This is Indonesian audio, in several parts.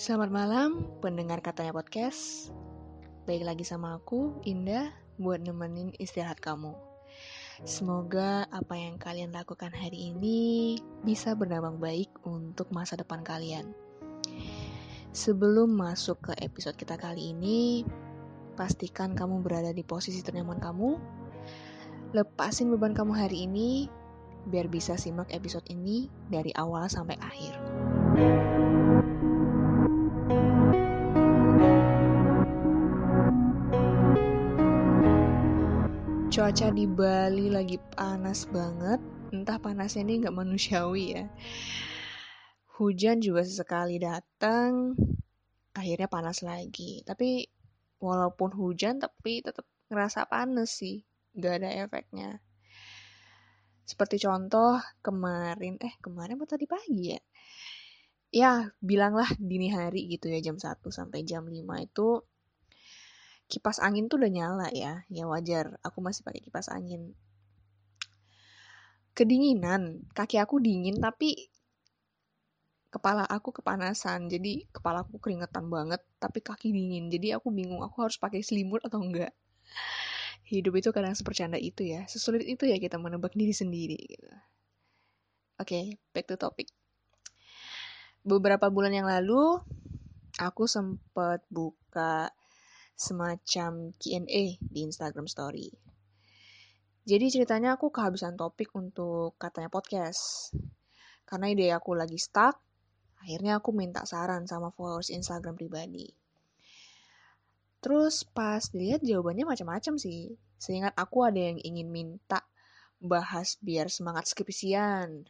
Selamat malam, pendengar katanya podcast. Baik lagi sama aku, Indah, buat nemenin istirahat kamu. Semoga apa yang kalian lakukan hari ini bisa berdampak baik untuk masa depan kalian. Sebelum masuk ke episode kita kali ini, pastikan kamu berada di posisi ternyaman kamu. Lepasin beban kamu hari ini, biar bisa simak episode ini dari awal sampai akhir. Cuaca di Bali lagi panas banget, entah panasnya ini nggak manusiawi ya. Hujan juga sesekali datang, akhirnya panas lagi. Tapi walaupun hujan, tapi tetap ngerasa panas sih, nggak ada efeknya. Seperti contoh kemarin, eh kemarin atau tadi pagi ya? Ya, bilanglah dini hari gitu ya, jam 1 sampai jam 5 itu kipas angin tuh udah nyala ya ya wajar. Aku masih pakai kipas angin. Kedinginan. Kaki aku dingin tapi kepala aku kepanasan. Jadi kepala aku keringetan banget tapi kaki dingin. Jadi aku bingung aku harus pakai selimut atau enggak? Hidup itu kadang sepercanda itu ya. Sesulit itu ya kita menebak diri sendiri gitu. Oke okay, back to topic. Beberapa bulan yang lalu aku sempat buka semacam Q&A di Instagram Story. Jadi ceritanya aku kehabisan topik untuk katanya podcast. Karena ide aku lagi stuck, akhirnya aku minta saran sama followers Instagram pribadi. Terus pas dilihat jawabannya macam-macam sih. Seingat aku ada yang ingin minta bahas biar semangat skripsian.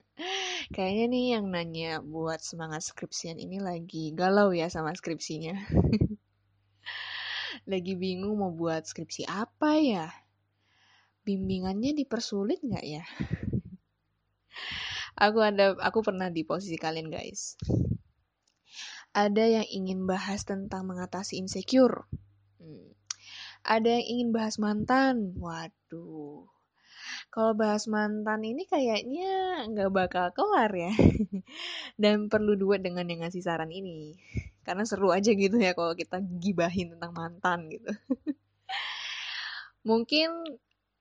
Kayaknya nih yang nanya buat semangat skripsian ini lagi galau ya sama skripsinya. lagi bingung mau buat skripsi apa ya? Bimbingannya dipersulit nggak ya? aku ada, aku pernah di posisi kalian guys. Ada yang ingin bahas tentang mengatasi insecure. Hmm. Ada yang ingin bahas mantan. Waduh. Kalau bahas mantan ini kayaknya nggak bakal kelar ya. Dan perlu duet dengan yang ngasih saran ini karena seru aja gitu ya kalau kita gibahin tentang mantan gitu. Mungkin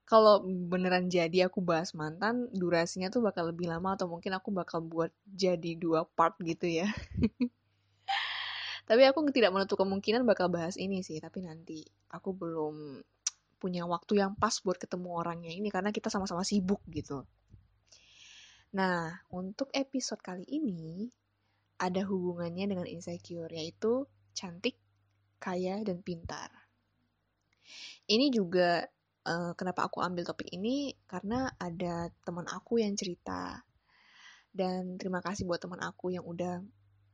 kalau beneran jadi aku bahas mantan durasinya tuh bakal lebih lama atau mungkin aku bakal buat jadi dua part gitu ya. Tapi aku tidak menutup kemungkinan bakal bahas ini sih tapi nanti aku belum punya waktu yang pas buat ketemu orangnya ini karena kita sama-sama sibuk gitu. Nah untuk episode kali ini ada hubungannya dengan insecure, yaitu cantik, kaya, dan pintar. Ini juga uh, kenapa aku ambil topik ini karena ada teman aku yang cerita. Dan terima kasih buat teman aku yang udah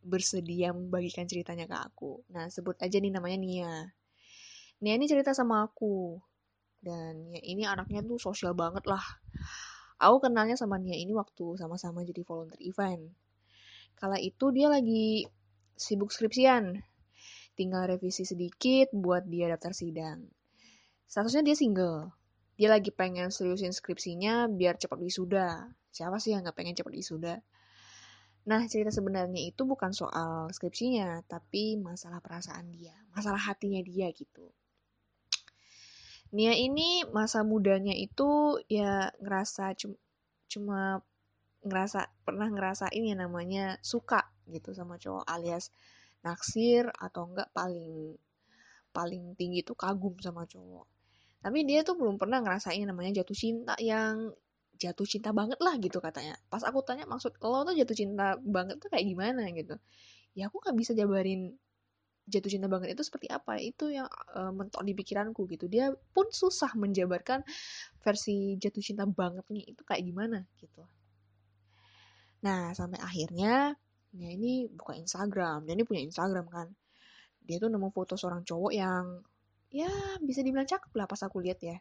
bersedia membagikan ceritanya ke aku. Nah, sebut aja nih namanya Nia. Nia ini cerita sama aku. Dan ya ini anaknya tuh sosial banget lah. Aku kenalnya sama Nia ini waktu sama-sama jadi volunteer event. Kala itu dia lagi sibuk skripsian. Tinggal revisi sedikit buat dia daftar sidang. Statusnya dia single. Dia lagi pengen seriusin skripsinya biar cepat wisuda. Siapa sih yang gak pengen cepat wisuda? Nah, cerita sebenarnya itu bukan soal skripsinya, tapi masalah perasaan dia, masalah hatinya dia gitu. Nia ini masa mudanya itu ya ngerasa cuma, cuma ngerasa pernah ngerasain yang namanya suka gitu sama cowok alias naksir atau enggak paling paling tinggi itu kagum sama cowok. Tapi dia tuh belum pernah ngerasain namanya jatuh cinta yang jatuh cinta banget lah gitu katanya. Pas aku tanya maksud lo tuh jatuh cinta banget tuh kayak gimana gitu. Ya aku nggak bisa jabarin jatuh cinta banget itu seperti apa itu yang uh, mentok di pikiranku gitu dia pun susah menjabarkan versi jatuh cinta bangetnya itu kayak gimana gitu Nah, sampai akhirnya ya ini buka Instagram. Ini punya Instagram kan. Dia tuh nemu foto seorang cowok yang ya bisa dibilang cakep lah pas aku lihat ya.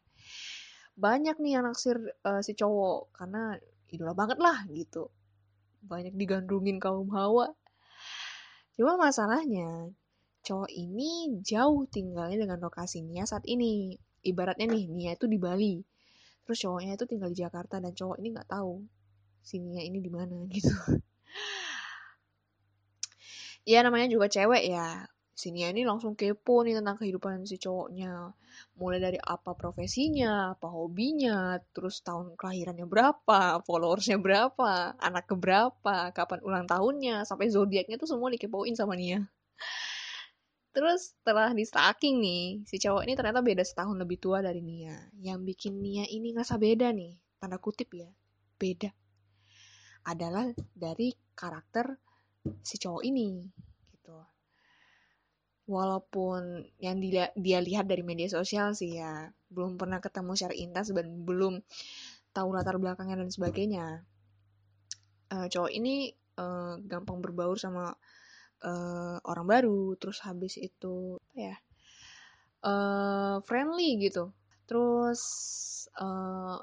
Banyak nih yang naksir uh, si cowok karena idola banget lah gitu. Banyak digandrungin kaum hawa. Cuma masalahnya cowok ini jauh tinggalnya dengan lokasi Nia saat ini. Ibaratnya nih, Nia itu di Bali. Terus cowoknya itu tinggal di Jakarta dan cowok ini nggak tahu sininya ini di mana gitu. Ya namanya juga cewek ya. Sini ini langsung kepo nih tentang kehidupan si cowoknya. Mulai dari apa profesinya apa hobinya terus tahun kelahirannya berapa followersnya berapa anak keberapa kapan ulang tahunnya sampai zodiaknya tuh semua dikepoin sama Nia terus setelah di stalking nih si cowok ini ternyata beda setahun lebih tua dari Nia. Yang bikin Nia ini ngerasa beda nih tanda kutip ya beda adalah dari karakter si cowok ini gitu. Walaupun yang dia, dia lihat dari media sosial sih ya belum pernah ketemu secara intas dan belum tahu latar belakangnya dan sebagainya. Uh, cowok ini uh, gampang berbaur sama uh, orang baru terus habis itu apa ya uh, friendly gitu. Terus uh,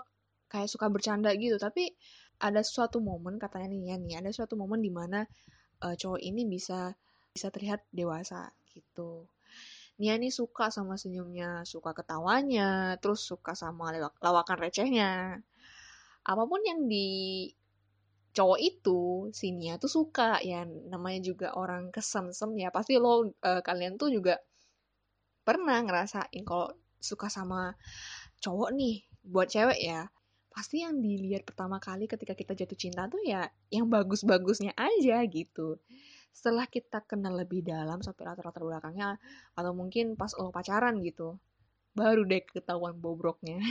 kayak suka bercanda gitu tapi ada suatu momen katanya nih ya nih ada suatu momen di mana uh, cowok ini bisa bisa terlihat dewasa gitu Nia nih suka sama senyumnya, suka ketawanya, terus suka sama lawakan recehnya. Apa pun yang di cowok itu, si Nia tuh suka ya. Namanya juga orang kesemsem ya. Pasti lo uh, kalian tuh juga pernah ngerasain kalau suka sama cowok nih buat cewek ya pasti yang dilihat pertama kali ketika kita jatuh cinta tuh ya yang bagus-bagusnya aja gitu. Setelah kita kenal lebih dalam sampai latar-latar belakangnya atau mungkin pas lo pacaran gitu baru deh ketahuan bobroknya.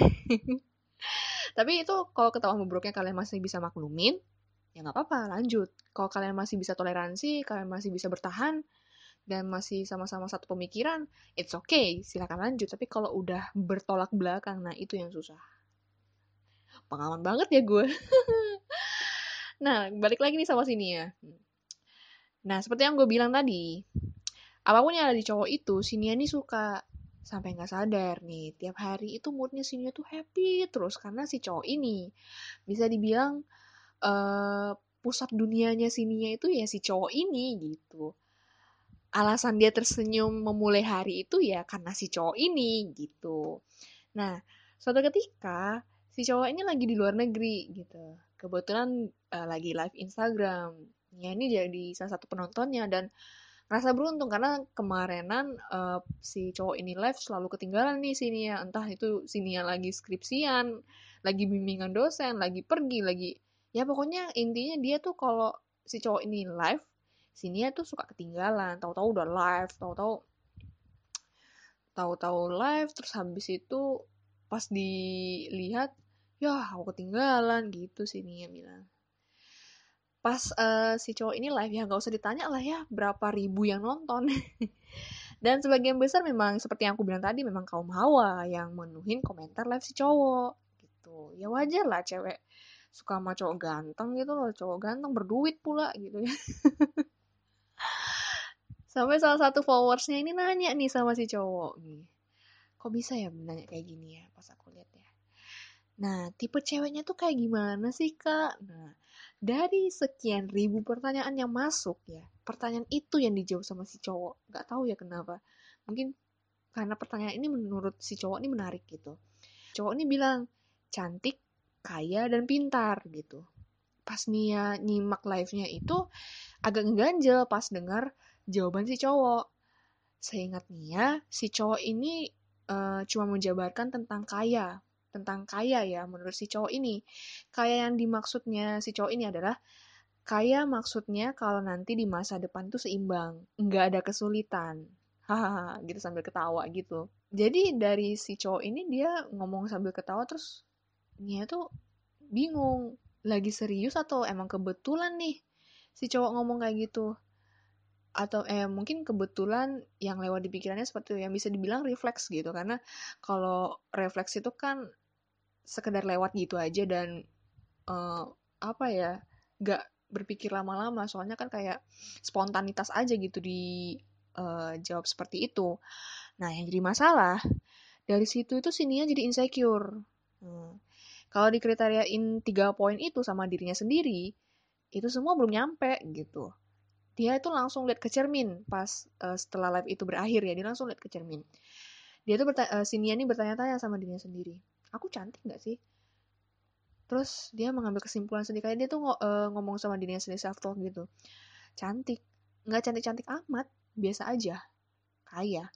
Tapi itu kalau ketahuan bobroknya kalian masih bisa maklumin ya nggak apa-apa lanjut. Kalau kalian masih bisa toleransi kalian masih bisa bertahan dan masih sama-sama satu pemikiran it's okay silakan lanjut. Tapi kalau udah bertolak belakang nah itu yang susah pengalaman banget ya gue. nah, balik lagi nih sama sini ya. Nah, seperti yang gue bilang tadi, apa pun yang ada di cowok itu, Sinia nih suka sampai nggak sadar nih tiap hari itu moodnya Sinia tuh happy terus karena si cowok ini bisa dibilang uh, pusat dunianya Sinia itu ya si cowok ini gitu alasan dia tersenyum memulai hari itu ya karena si cowok ini gitu nah suatu ketika si cowok ini lagi di luar negeri gitu. Kebetulan uh, lagi live Instagram. Ya ini jadi salah satu penontonnya dan rasa beruntung karena kemarinan uh, si cowok ini live selalu ketinggalan nih sini ya entah itu sini yang lagi skripsian lagi bimbingan dosen lagi pergi lagi ya pokoknya intinya dia tuh kalau si cowok ini live sini ya tuh suka ketinggalan. Tahu-tahu udah live tahu-tahu tahu-tahu live terus habis itu pas dilihat ya aku ketinggalan gitu sih Nia bilang. Pas uh, si cowok ini live ya nggak usah ditanya lah ya berapa ribu yang nonton. Dan sebagian besar memang seperti yang aku bilang tadi memang kaum hawa yang menuhin komentar live si cowok gitu. Ya wajar lah cewek suka sama cowok ganteng gitu loh cowok ganteng berduit pula gitu ya sampai salah satu followersnya ini nanya nih sama si cowok nih kok bisa ya nanya kayak gini ya? Pas aku lihat ya Nah, tipe ceweknya tuh kayak gimana sih, Kak? Nah, dari sekian ribu pertanyaan yang masuk ya, pertanyaan itu yang dijawab sama si cowok. Gak tahu ya kenapa. Mungkin karena pertanyaan ini menurut si cowok ini menarik gitu. Cowok ini bilang, cantik, kaya, dan pintar gitu. Pas Nia nyimak live-nya itu agak ngeganjel pas dengar jawaban si cowok. Seingat Nia, si cowok ini uh, cuma menjabarkan tentang kaya, tentang kaya ya menurut si cowok ini. Kaya yang dimaksudnya si cowok ini adalah kaya maksudnya kalau nanti di masa depan tuh seimbang, nggak ada kesulitan. Hahaha, gitu sambil ketawa gitu. Jadi dari si cowok ini dia ngomong sambil ketawa terus Nia tuh bingung, lagi serius atau emang kebetulan nih si cowok ngomong kayak gitu atau eh mungkin kebetulan yang lewat di pikirannya seperti itu yang bisa dibilang refleks gitu karena kalau refleks itu kan sekedar lewat gitu aja dan uh, apa ya gak berpikir lama-lama. Soalnya kan kayak spontanitas aja gitu di uh, jawab seperti itu. Nah yang jadi masalah dari situ itu sininya jadi insecure. Hmm. kalau dikriteriain tiga poin itu sama dirinya sendiri itu semua belum nyampe gitu. Dia itu langsung lihat ke cermin pas uh, setelah live itu berakhir ya dia langsung lihat ke cermin. Dia tuh uh, si Nia nih bertanya-tanya sama dirinya sendiri aku cantik nggak sih? Terus dia mengambil kesimpulan sendiri kayak dia tuh uh, ngomong sama dirinya sendiri self talk gitu. Cantik. Nggak cantik-cantik amat biasa aja. Kaya.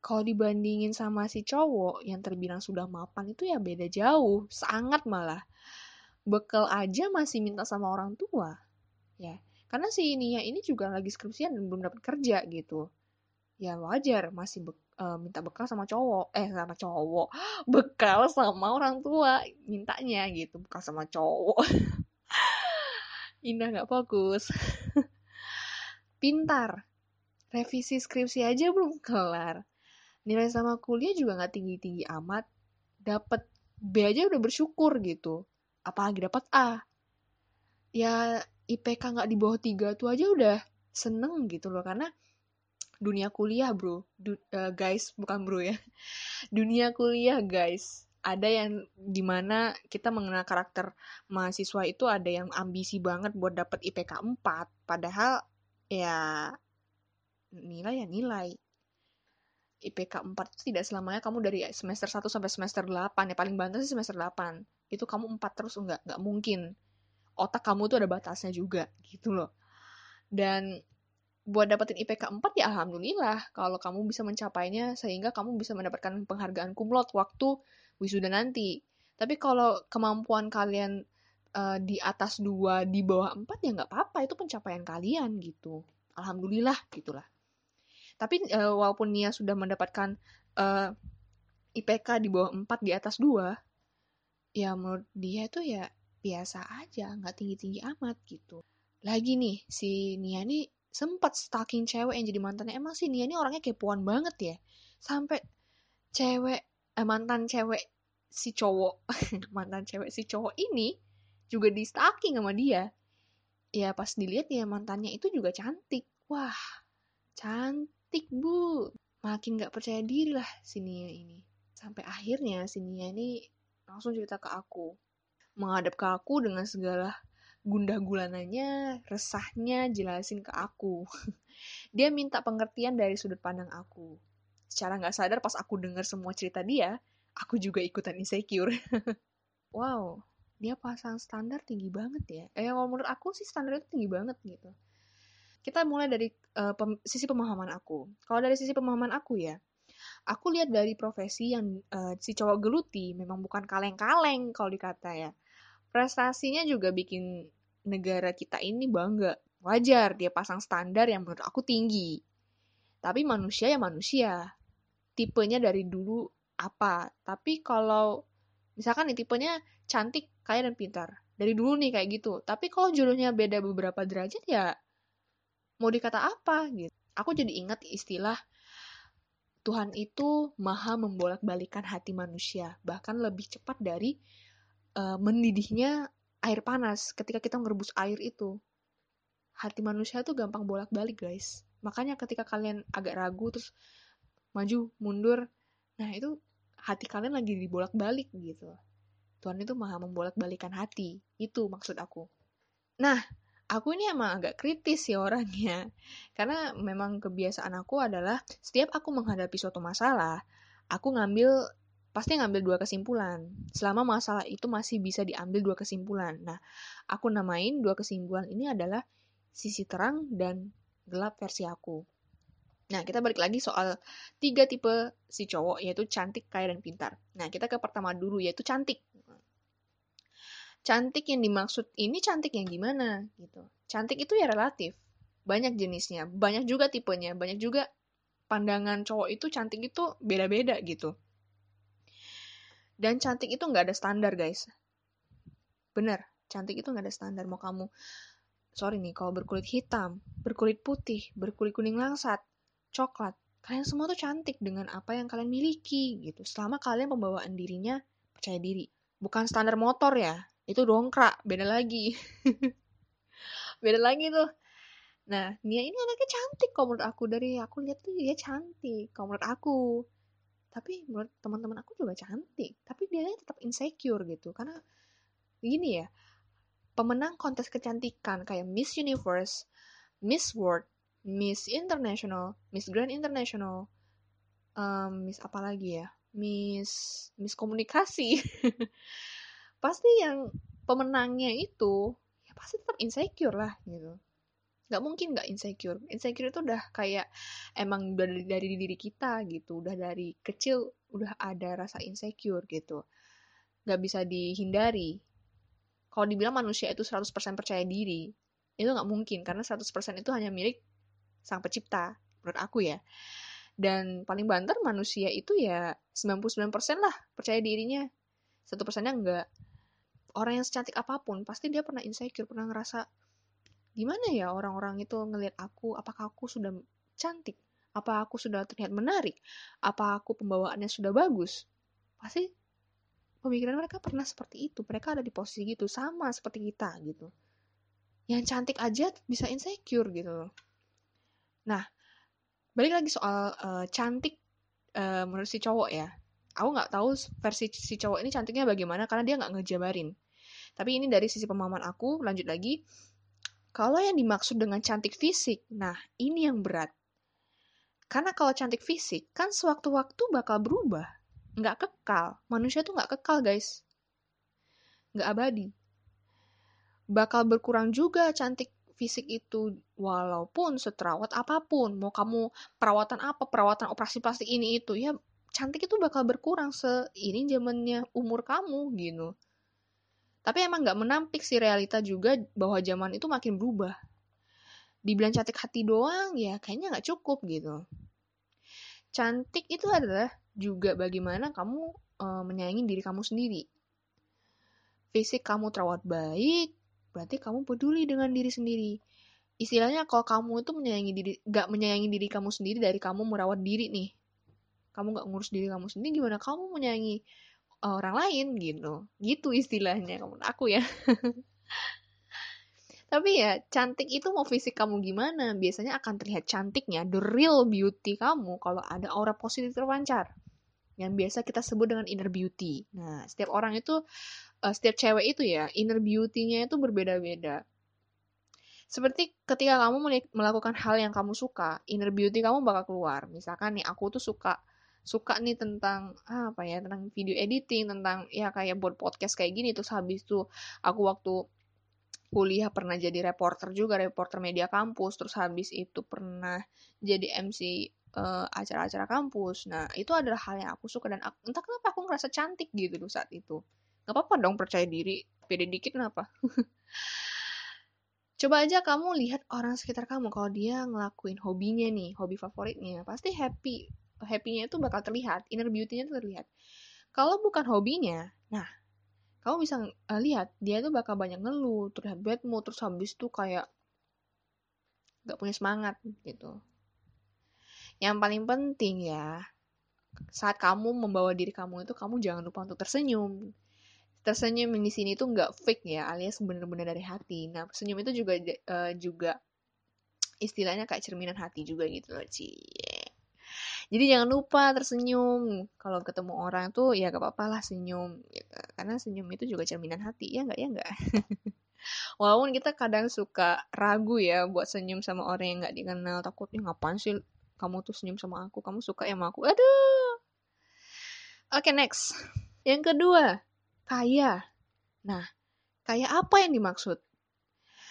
Kalau dibandingin sama si cowok yang terbilang sudah mapan itu ya beda jauh. Sangat malah. Bekal aja masih minta sama orang tua. Ya. Karena si Nia ini juga lagi skripsian dan belum dapat kerja gitu. Ya wajar masih be uh, minta bekal sama cowok. Eh sama cowok. Bekal sama orang tua mintanya gitu. Bekal sama cowok. Indah nggak fokus. Pintar. Revisi skripsi aja belum kelar. Nilai sama kuliah juga nggak tinggi tinggi amat. Dapat B aja udah bersyukur gitu. Apalagi dapat A. Ya IPK nggak di bawah tiga tuh aja udah seneng gitu loh. Karena dunia kuliah bro. Du uh, guys bukan bro ya. Dunia kuliah guys. Ada yang di mana kita mengenal karakter mahasiswa itu ada yang ambisi banget buat dapat IPK 4 padahal ya nilai ya nilai. IPK 4 itu tidak selamanya kamu dari semester 1 sampai semester 8 ya paling banter sih semester 8 itu kamu 4 terus enggak enggak mungkin. Otak kamu tuh ada batasnya juga gitu loh. Dan buat dapetin IPK 4 ya alhamdulillah. Kalau kamu bisa mencapainya sehingga kamu bisa mendapatkan penghargaan kumlot waktu wisuda nanti. Tapi kalau kemampuan kalian uh, di atas dua di bawah 4 ya nggak apa-apa. Itu pencapaian kalian gitu. Alhamdulillah gitulah. Tapi uh, walaupun Nia sudah mendapatkan uh, eh, IPK di bawah 4 di atas 2, ya menurut dia itu ya biasa aja, nggak tinggi-tinggi amat gitu. Lagi nih, si Nia nih sempat stalking cewek yang jadi mantannya. Emang si Nia ini orangnya kepoan banget ya. Sampai cewek, eh, mantan cewek si cowok, mantan cewek si cowok ini juga di stalking sama dia. Ya pas dilihat ya mantannya itu juga cantik. Wah, cantik bu makin gak percaya diri lah si Nia ini sampai akhirnya si Nia ini langsung cerita ke aku menghadap ke aku dengan segala gundah gulananya resahnya jelasin ke aku. Dia minta pengertian dari sudut pandang aku. Secara nggak sadar pas aku dengar semua cerita dia aku juga ikutan insecure. Wow dia pasang standar tinggi banget ya. Eh kalau menurut aku sih standar itu tinggi banget gitu. Kita mulai dari uh, pem sisi pemahaman aku. Kalau dari sisi pemahaman aku ya, aku lihat dari profesi yang uh, si cowok geluti memang bukan kaleng-kaleng kalau dikata ya. Prestasinya juga bikin negara kita ini bangga. Wajar dia pasang standar yang menurut aku tinggi. Tapi manusia ya manusia. Tipenya dari dulu apa. Tapi kalau misalkan nih tipenya cantik, kaya dan pintar. Dari dulu nih kayak gitu. Tapi kalau jodohnya beda beberapa derajat ya mau dikata apa gitu. Aku jadi ingat istilah Tuhan itu maha membolak-balikan hati manusia, bahkan lebih cepat dari uh, mendidihnya air panas ketika kita merebus air itu. Hati manusia tuh gampang bolak-balik, guys. Makanya ketika kalian agak ragu terus maju, mundur, nah itu hati kalian lagi dibolak-balik gitu. Tuhan itu maha membolak-balikan hati. Itu maksud aku. Nah, aku ini emang agak kritis ya orangnya. Karena memang kebiasaan aku adalah setiap aku menghadapi suatu masalah, aku ngambil pasti ngambil dua kesimpulan. Selama masalah itu masih bisa diambil dua kesimpulan. Nah, aku namain dua kesimpulan ini adalah sisi terang dan gelap versi aku. Nah, kita balik lagi soal tiga tipe si cowok, yaitu cantik, kaya, dan pintar. Nah, kita ke pertama dulu, yaitu cantik cantik yang dimaksud ini cantik yang gimana gitu. Cantik itu ya relatif. Banyak jenisnya, banyak juga tipenya, banyak juga pandangan cowok itu cantik itu beda-beda gitu. Dan cantik itu nggak ada standar guys. Bener, cantik itu nggak ada standar. Mau kamu, sorry nih, kalau berkulit hitam, berkulit putih, berkulit kuning langsat, coklat, kalian semua tuh cantik dengan apa yang kalian miliki gitu. Selama kalian pembawaan dirinya percaya diri. Bukan standar motor ya, itu dongkrak beda lagi beda lagi tuh nah Nia ini anaknya cantik kok menurut aku dari aku lihat tuh dia cantik kok menurut aku tapi menurut teman-teman aku juga cantik tapi dia tetap insecure gitu. Karena gini ya pemenang kontes kecantikan kayak Miss Universe Miss World Miss International Miss Grand International um, Miss apa lagi ya? Miss Miss Komunikasi. Pasti yang pemenangnya itu ya pasti tetap insecure lah gitu nggak mungkin nggak insecure. Insecure itu udah kayak emang dari dari diri kita gitu. Udah dari kecil udah ada rasa insecure gitu. Nggak bisa dihindari. Kalau dibilang manusia itu 100% percaya diri itu nggak mungkin. Karena 100% itu hanya milik sang pencipta menurut aku ya. Dan paling banter manusia itu ya 99% lah percaya dirinya. Satu persennya enggak orang yang secantik apa pun pasti dia pernah insecure pernah ngerasa gimana ya orang-orang itu ngelihat aku? Apakah aku sudah cantik? Apa aku sudah terlihat menarik? Apa aku pembawaannya sudah bagus? Pasti pemikiran mereka pernah seperti itu. Mereka ada di posisi gitu sama seperti kita gitu. Yang cantik aja bisa insecure gitu nah balik lagi soal uh, cantik uh, menurut si cowok ya. Aku nggak tahu versi si cowok ini cantiknya bagaimana karena dia nggak ngejabarin. Tapi ini dari sisi pemahaman aku lanjut lagi kalau yang dimaksud dengan cantik fisik, nah ini yang berat. Karena kalau cantik fisik, kan sewaktu-waktu bakal berubah. Nggak kekal. Manusia tuh nggak kekal, guys. Nggak abadi. Bakal berkurang juga cantik fisik itu. Walaupun seterawat apa pun. Mau kamu perawatan apa, perawatan operasi plastik ini itu. Ya, cantik itu bakal berkurang seiring zamannya umur kamu, gitu. Tapi emang nggak menampik si realita juga bahwa zaman itu makin berubah. Dibilang cantik hati doang, ya kayaknya nggak cukup gitu. Cantik itu adalah juga bagaimana kamu e, menyayangi diri kamu sendiri. Fisik kamu terawat baik, berarti kamu peduli dengan diri sendiri. Istilahnya kalau kamu itu menyayangi diri, nggak menyayangi diri kamu sendiri dari kamu merawat diri nih. Kamu nggak ngurus diri kamu sendiri, gimana kamu menyayangi orang lain gitu. Gitu istilahnya kamu aku ya. Tapi ya cantik itu mau fisik kamu gimana? Biasanya akan terlihat cantiknya the real beauty kamu kalau ada aura positif terpancar. Yang biasa kita sebut dengan inner beauty. Nah setiap orang itu uh, setiap cewek itu ya inner beauty-nya itu berbeda-beda. Seperti ketika kamu melakukan hal yang kamu suka, inner beauty kamu bakal keluar. Misalkan nih, aku tuh suka suka nih tentang ah, apa ya tentang video editing tentang ya kayak buat podcast kayak gini. Terus habis tuh aku waktu kuliah pernah jadi reporter juga reporter media kampus. Terus habis itu pernah jadi MC eh, acara-acara kampus. Nah itu adalah hal yang aku suka dan aku, entah kenapa aku ngerasa cantik gitu loh saat itu. Nggak apa-apa dong percaya diri. Pede dikit kenapa? Coba aja kamu lihat orang sekitar kamu. Kalau dia ngelakuin hobinya nih, hobi favoritnya, pasti happy happy-nya itu bakal terlihat, inner beauty-nya itu terlihat. Kalau bukan hobinya, nah, kamu bisa uh, lihat dia tuh bakal banyak ngeluh, terlihat bad mood, terus habis tuh kayak gak punya semangat gitu. Yang paling penting ya, saat kamu membawa diri kamu itu, kamu jangan lupa untuk tersenyum. Tersenyum di sini tuh nggak fake ya, alias bener-bener dari hati. Nah, senyum itu juga uh, juga istilahnya kayak cerminan hati juga gitu loh, Cie. Jadi jangan lupa tersenyum. Kalau ketemu orang tuh ya gak apa-apa lah senyum. Gitu. Karena senyum itu juga cerminan hati. Ya nggak ya nggak. Walaupun kita kadang suka ragu ya buat senyum sama orang yang nggak dikenal. Takutnya ngapain sih kamu tuh senyum sama aku. Kamu suka ya sama aku. Aduh. Oke okay, next. Yang kedua, kaya. Nah, kaya apa yang dimaksud?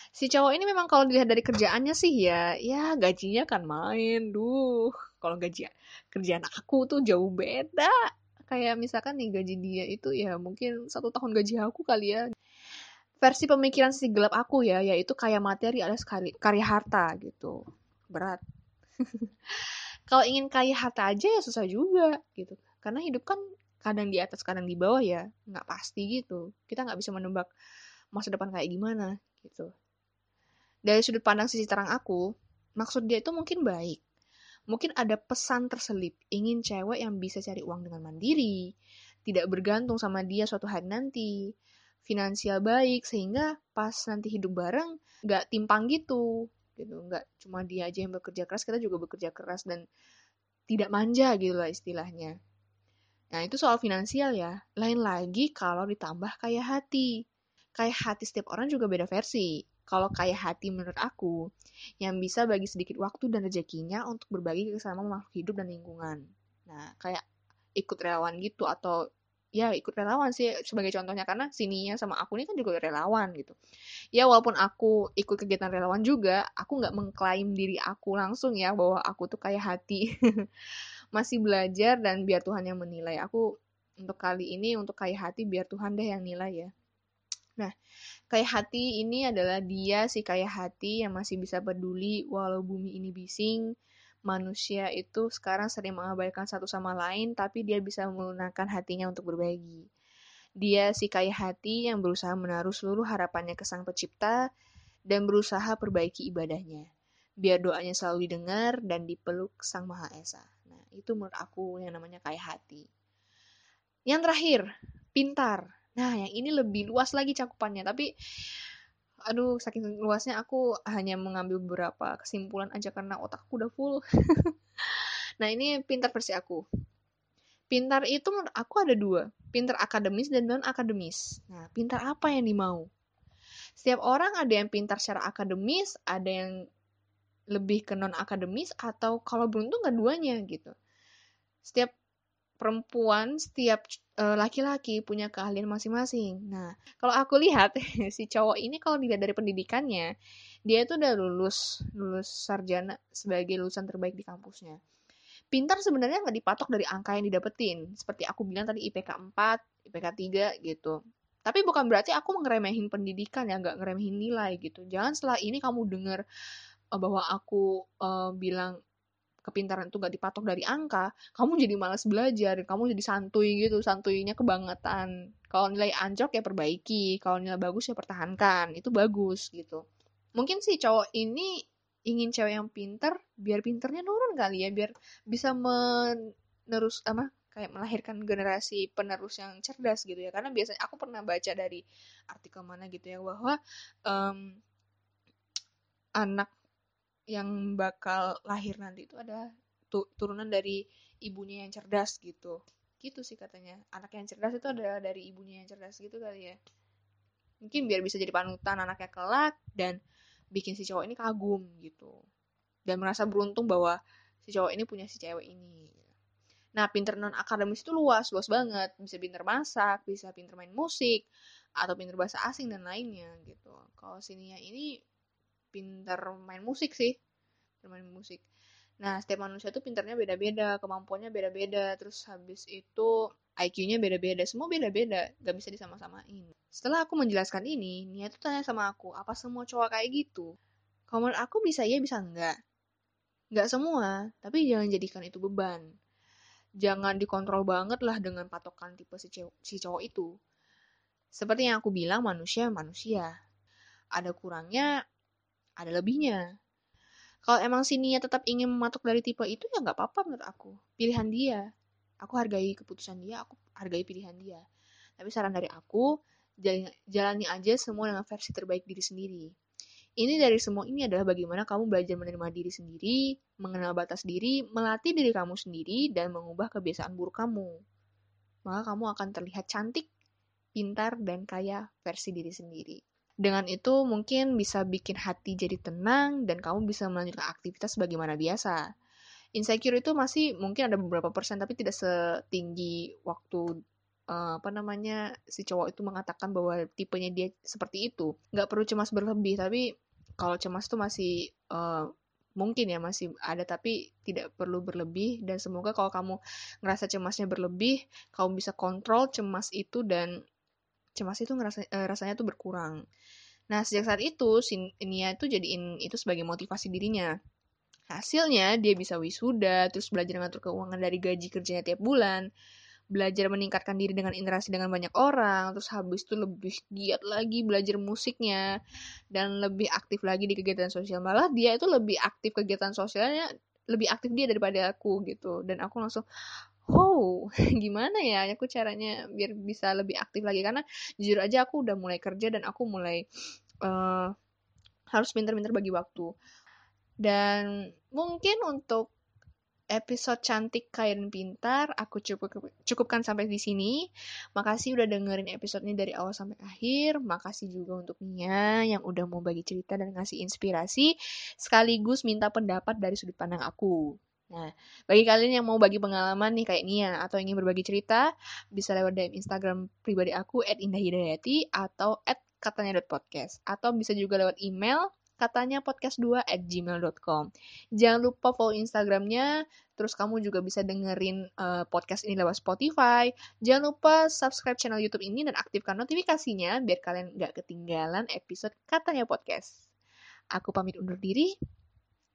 si cowok ini memang kalau dilihat dari kerjaannya sih ya ya gajinya kan main duh kalau gaji kerjaan aku tuh jauh beda. Kayak misalkan nih gaji dia itu ya mungkin satu tahun gaji aku kali ya. Versi pemikiran si gelap aku ya yaitu kaya materi alias karya, karya harta gitu. Berat. Kalau ingin kaya harta aja ya susah juga gitu. Karena hidup kan kadang di atas kadang di bawah ya. Nggak pasti gitu. Kita nggak bisa menebak masa depan kayak gimana gitu. Dari sudut pandang sisi terang aku, maksud dia itu mungkin baik. Mungkin ada pesan terselip, ingin cewek yang bisa cari uang dengan mandiri, tidak bergantung sama dia suatu hari nanti, finansial baik, sehingga pas nanti hidup bareng, gak timpang gitu, gitu. Gak cuma dia aja yang bekerja keras, kita juga bekerja keras dan tidak manja gitu lah istilahnya. Nah itu soal finansial ya. Lain lagi kalau ditambah kayak hati. Kayak hati setiap orang juga beda versi kalau kayak hati menurut aku, yang bisa bagi sedikit waktu dan rezekinya untuk berbagi ke makhluk hidup dan lingkungan. Nah, kayak ikut relawan gitu atau ya ikut relawan sih sebagai contohnya. Karena sininya sama aku ini kan juga relawan gitu. Ya walaupun aku ikut kegiatan relawan juga aku nggak mengklaim diri aku langsung ya bahwa aku tuh kayak hati. Masih belajar dan biar Tuhan yang menilai. Aku untuk kali ini untuk kayak hati biar Tuhan deh yang nilai ya. Nah kayak hati ini adalah dia si kayak hati yang masih bisa peduli walau bumi ini bising manusia itu sekarang sering mengabaikan satu sama lain, tapi dia bisa menggunakan hatinya untuk berbagi. Dia si kaya hati yang berusaha menaruh seluruh harapannya ke Sang Pencipta dan berusaha perbaiki ibadahnya. Biar doanya selalu didengar dan dipeluk Sang Maha Esa. Nah, itu menurut aku yang namanya kaya hati. Yang terakhir, pintar. Nah, yang ini lebih luas lagi cakupannya, tapi aduh saking luasnya aku hanya mengambil beberapa kesimpulan aja karena otakku udah full. Nah ini pintar versi aku. Pintar itu menurut aku ada dua. Pintar akademis dan non akademis nah pintar apa yang dimau? Setiap orang ada yang pintar secara akademis ada yang lebih ke non akademis atau kalau beruntung keduanya gitu. Setiap perempuan setiap uh, laki-laki punya keahlian masing-masing. Nah, kalau aku lihat si cowok ini kalau dilihat dari pendidikannya, dia itu udah lulus lulus sarjana sebagai lulusan terbaik di kampusnya. Pintar sebenarnya nggak dipatok dari angka yang didapetin. Seperti aku bilang tadi IPK 4, IPK 3 gitu. Tapi bukan berarti aku ngeremehin pendidikan ya, nggak ngeremehin nilai gitu. Jangan setelah ini kamu dengar uh, bahwa aku uh, bilang kepintaran itu gak dipatok dari angka, kamu jadi malas belajar, kamu jadi santuy gitu, santuinya kebangetan. Kalau nilai anjlok ya perbaiki, kalau nilai bagus ya pertahankan, itu bagus gitu. Mungkin sih cowok ini ingin cewek yang pinter, biar pinternya nurun kali ya, biar bisa menerus apa kayak melahirkan generasi penerus yang cerdas gitu ya. Karena biasanya aku pernah baca dari artikel mana gitu ya bahwa um, anak yang bakal lahir nanti itu ada tu turunan dari ibunya yang cerdas gitu. Gitu sih katanya. Anak yang cerdas itu adalah dari ibunya yang cerdas gitu kali ya. Mungkin biar bisa jadi panutan anaknya kelak dan bikin si cowok ini kagum gitu. Dan merasa beruntung bahwa si cowok ini punya si cewek ini. Nah pinter non akademis itu luas luas banget. Bisa pinter masak bisa pinter main musik atau pinter bahasa asing dan lainnya gitu. Kalau sininya ini pintar main musik sih bermain musik. Nah setiap manusia tuh pintarnya beda-beda kemampuannya beda-beda terus habis itu IQ-nya beda-beda semua beda-beda gak bisa disama-samain. Setelah aku menjelaskan ini Nia tuh tanya sama aku apa semua cowok kayak gitu? Kalau aku bisa iya bisa enggak Enggak semua tapi jangan jadikan itu beban. Jangan dikontrol banget lah dengan patokan tipe si, cowok, si cowok itu. Seperti yang aku bilang manusia manusia. Ada kurangnya ada lebihnya. Kalau emang si Nia tetap ingin mematok dari tipe itu ya nggak apa-apa menurut aku. Pilihan dia. Aku hargai keputusan dia, aku hargai pilihan dia. Tapi saran dari aku, jalani aja semua dengan versi terbaik diri sendiri. Ini dari semua ini adalah bagaimana kamu belajar menerima diri sendiri, mengenal batas diri, melatih diri kamu sendiri, dan mengubah kebiasaan buruk kamu. Maka kamu akan terlihat cantik, pintar, dan kaya versi diri sendiri. Dengan itu mungkin bisa bikin hati jadi tenang dan kamu bisa melanjutkan aktivitas sebagaimana biasa. Insecure itu masih mungkin ada beberapa persen tapi tidak setinggi waktu uh, apa namanya si cowok itu mengatakan bahwa tipenya dia seperti itu. Nggak perlu cemas berlebih tapi kalau cemas itu masih uh, mungkin ya masih ada tapi tidak perlu berlebih dan semoga kalau kamu ngerasa cemasnya berlebih kamu bisa kontrol cemas itu dan cemas itu ngerasa uh, rasanya tuh berkurang. Nah, sejak saat itu, si Nia itu jadiin itu sebagai motivasi dirinya. Hasilnya, dia bisa wisuda, terus belajar ngatur keuangan dari gaji kerjanya tiap bulan, belajar meningkatkan diri dengan interaksi dengan banyak orang, terus habis itu lebih giat lagi belajar musiknya, dan lebih aktif lagi di kegiatan sosial. Malah dia itu lebih aktif kegiatan sosialnya, lebih aktif dia daripada aku gitu. Dan aku langsung, oh gimana ya aku caranya biar bisa lebih aktif lagi karena jujur aja aku udah mulai kerja dan aku mulai uh, harus pinter-pinter bagi waktu dan mungkin untuk episode cantik dan pintar aku cukup cukupkan sampai di sini. Makasih udah dengerin episode ini dari awal sampai akhir. Makasih juga untuk Nia yang udah mau bagi cerita dan ngasih inspirasi sekaligus minta pendapat dari sudut pandang aku. Nah, bagi kalian yang mau bagi pengalaman nih kayak Nia atau ingin berbagi cerita, bisa lewat DM Instagram pribadi aku @indahhidayati atau katanya.podcast atau bisa juga lewat email katanya podcast2 at gmail.com. Jangan lupa follow Instagramnya, terus kamu juga bisa dengerin uh, podcast ini lewat Spotify. Jangan lupa subscribe channel YouTube ini dan aktifkan notifikasinya biar kalian nggak ketinggalan episode katanya podcast. Aku pamit undur diri.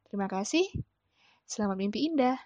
Terima kasih. Selamat mimpi indah.